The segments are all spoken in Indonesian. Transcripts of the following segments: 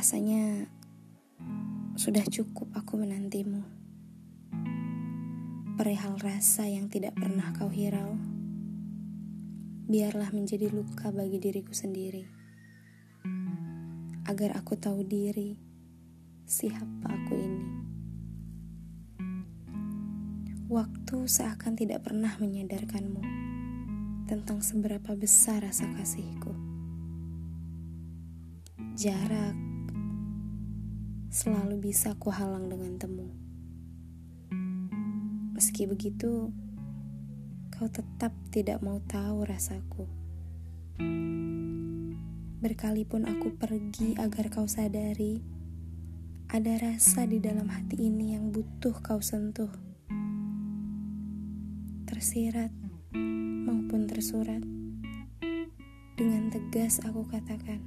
Rasanya sudah cukup aku menantimu. Perihal rasa yang tidak pernah kau hirau, biarlah menjadi luka bagi diriku sendiri. Agar aku tahu diri, siapa aku ini. Waktu seakan tidak pernah menyadarkanmu tentang seberapa besar rasa kasihku. Jarak selalu bisa kuhalang dengan temu. Meski begitu, kau tetap tidak mau tahu rasaku. Berkalipun aku pergi agar kau sadari, ada rasa di dalam hati ini yang butuh kau sentuh. Tersirat maupun tersurat, dengan tegas aku katakan,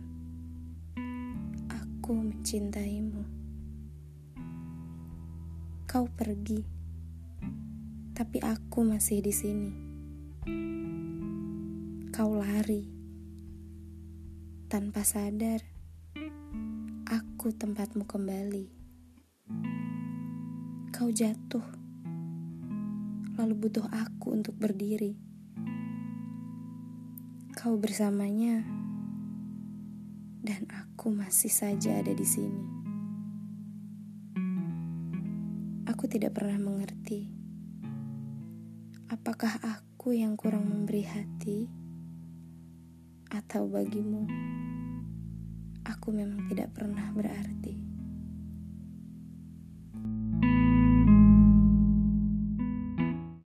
aku mencintaimu. Kau pergi, tapi aku masih di sini. Kau lari tanpa sadar, aku tempatmu kembali. Kau jatuh, lalu butuh aku untuk berdiri. Kau bersamanya dan aku masih saja ada di sini. Aku tidak pernah mengerti apakah aku yang kurang memberi hati, atau bagimu aku memang tidak pernah berarti.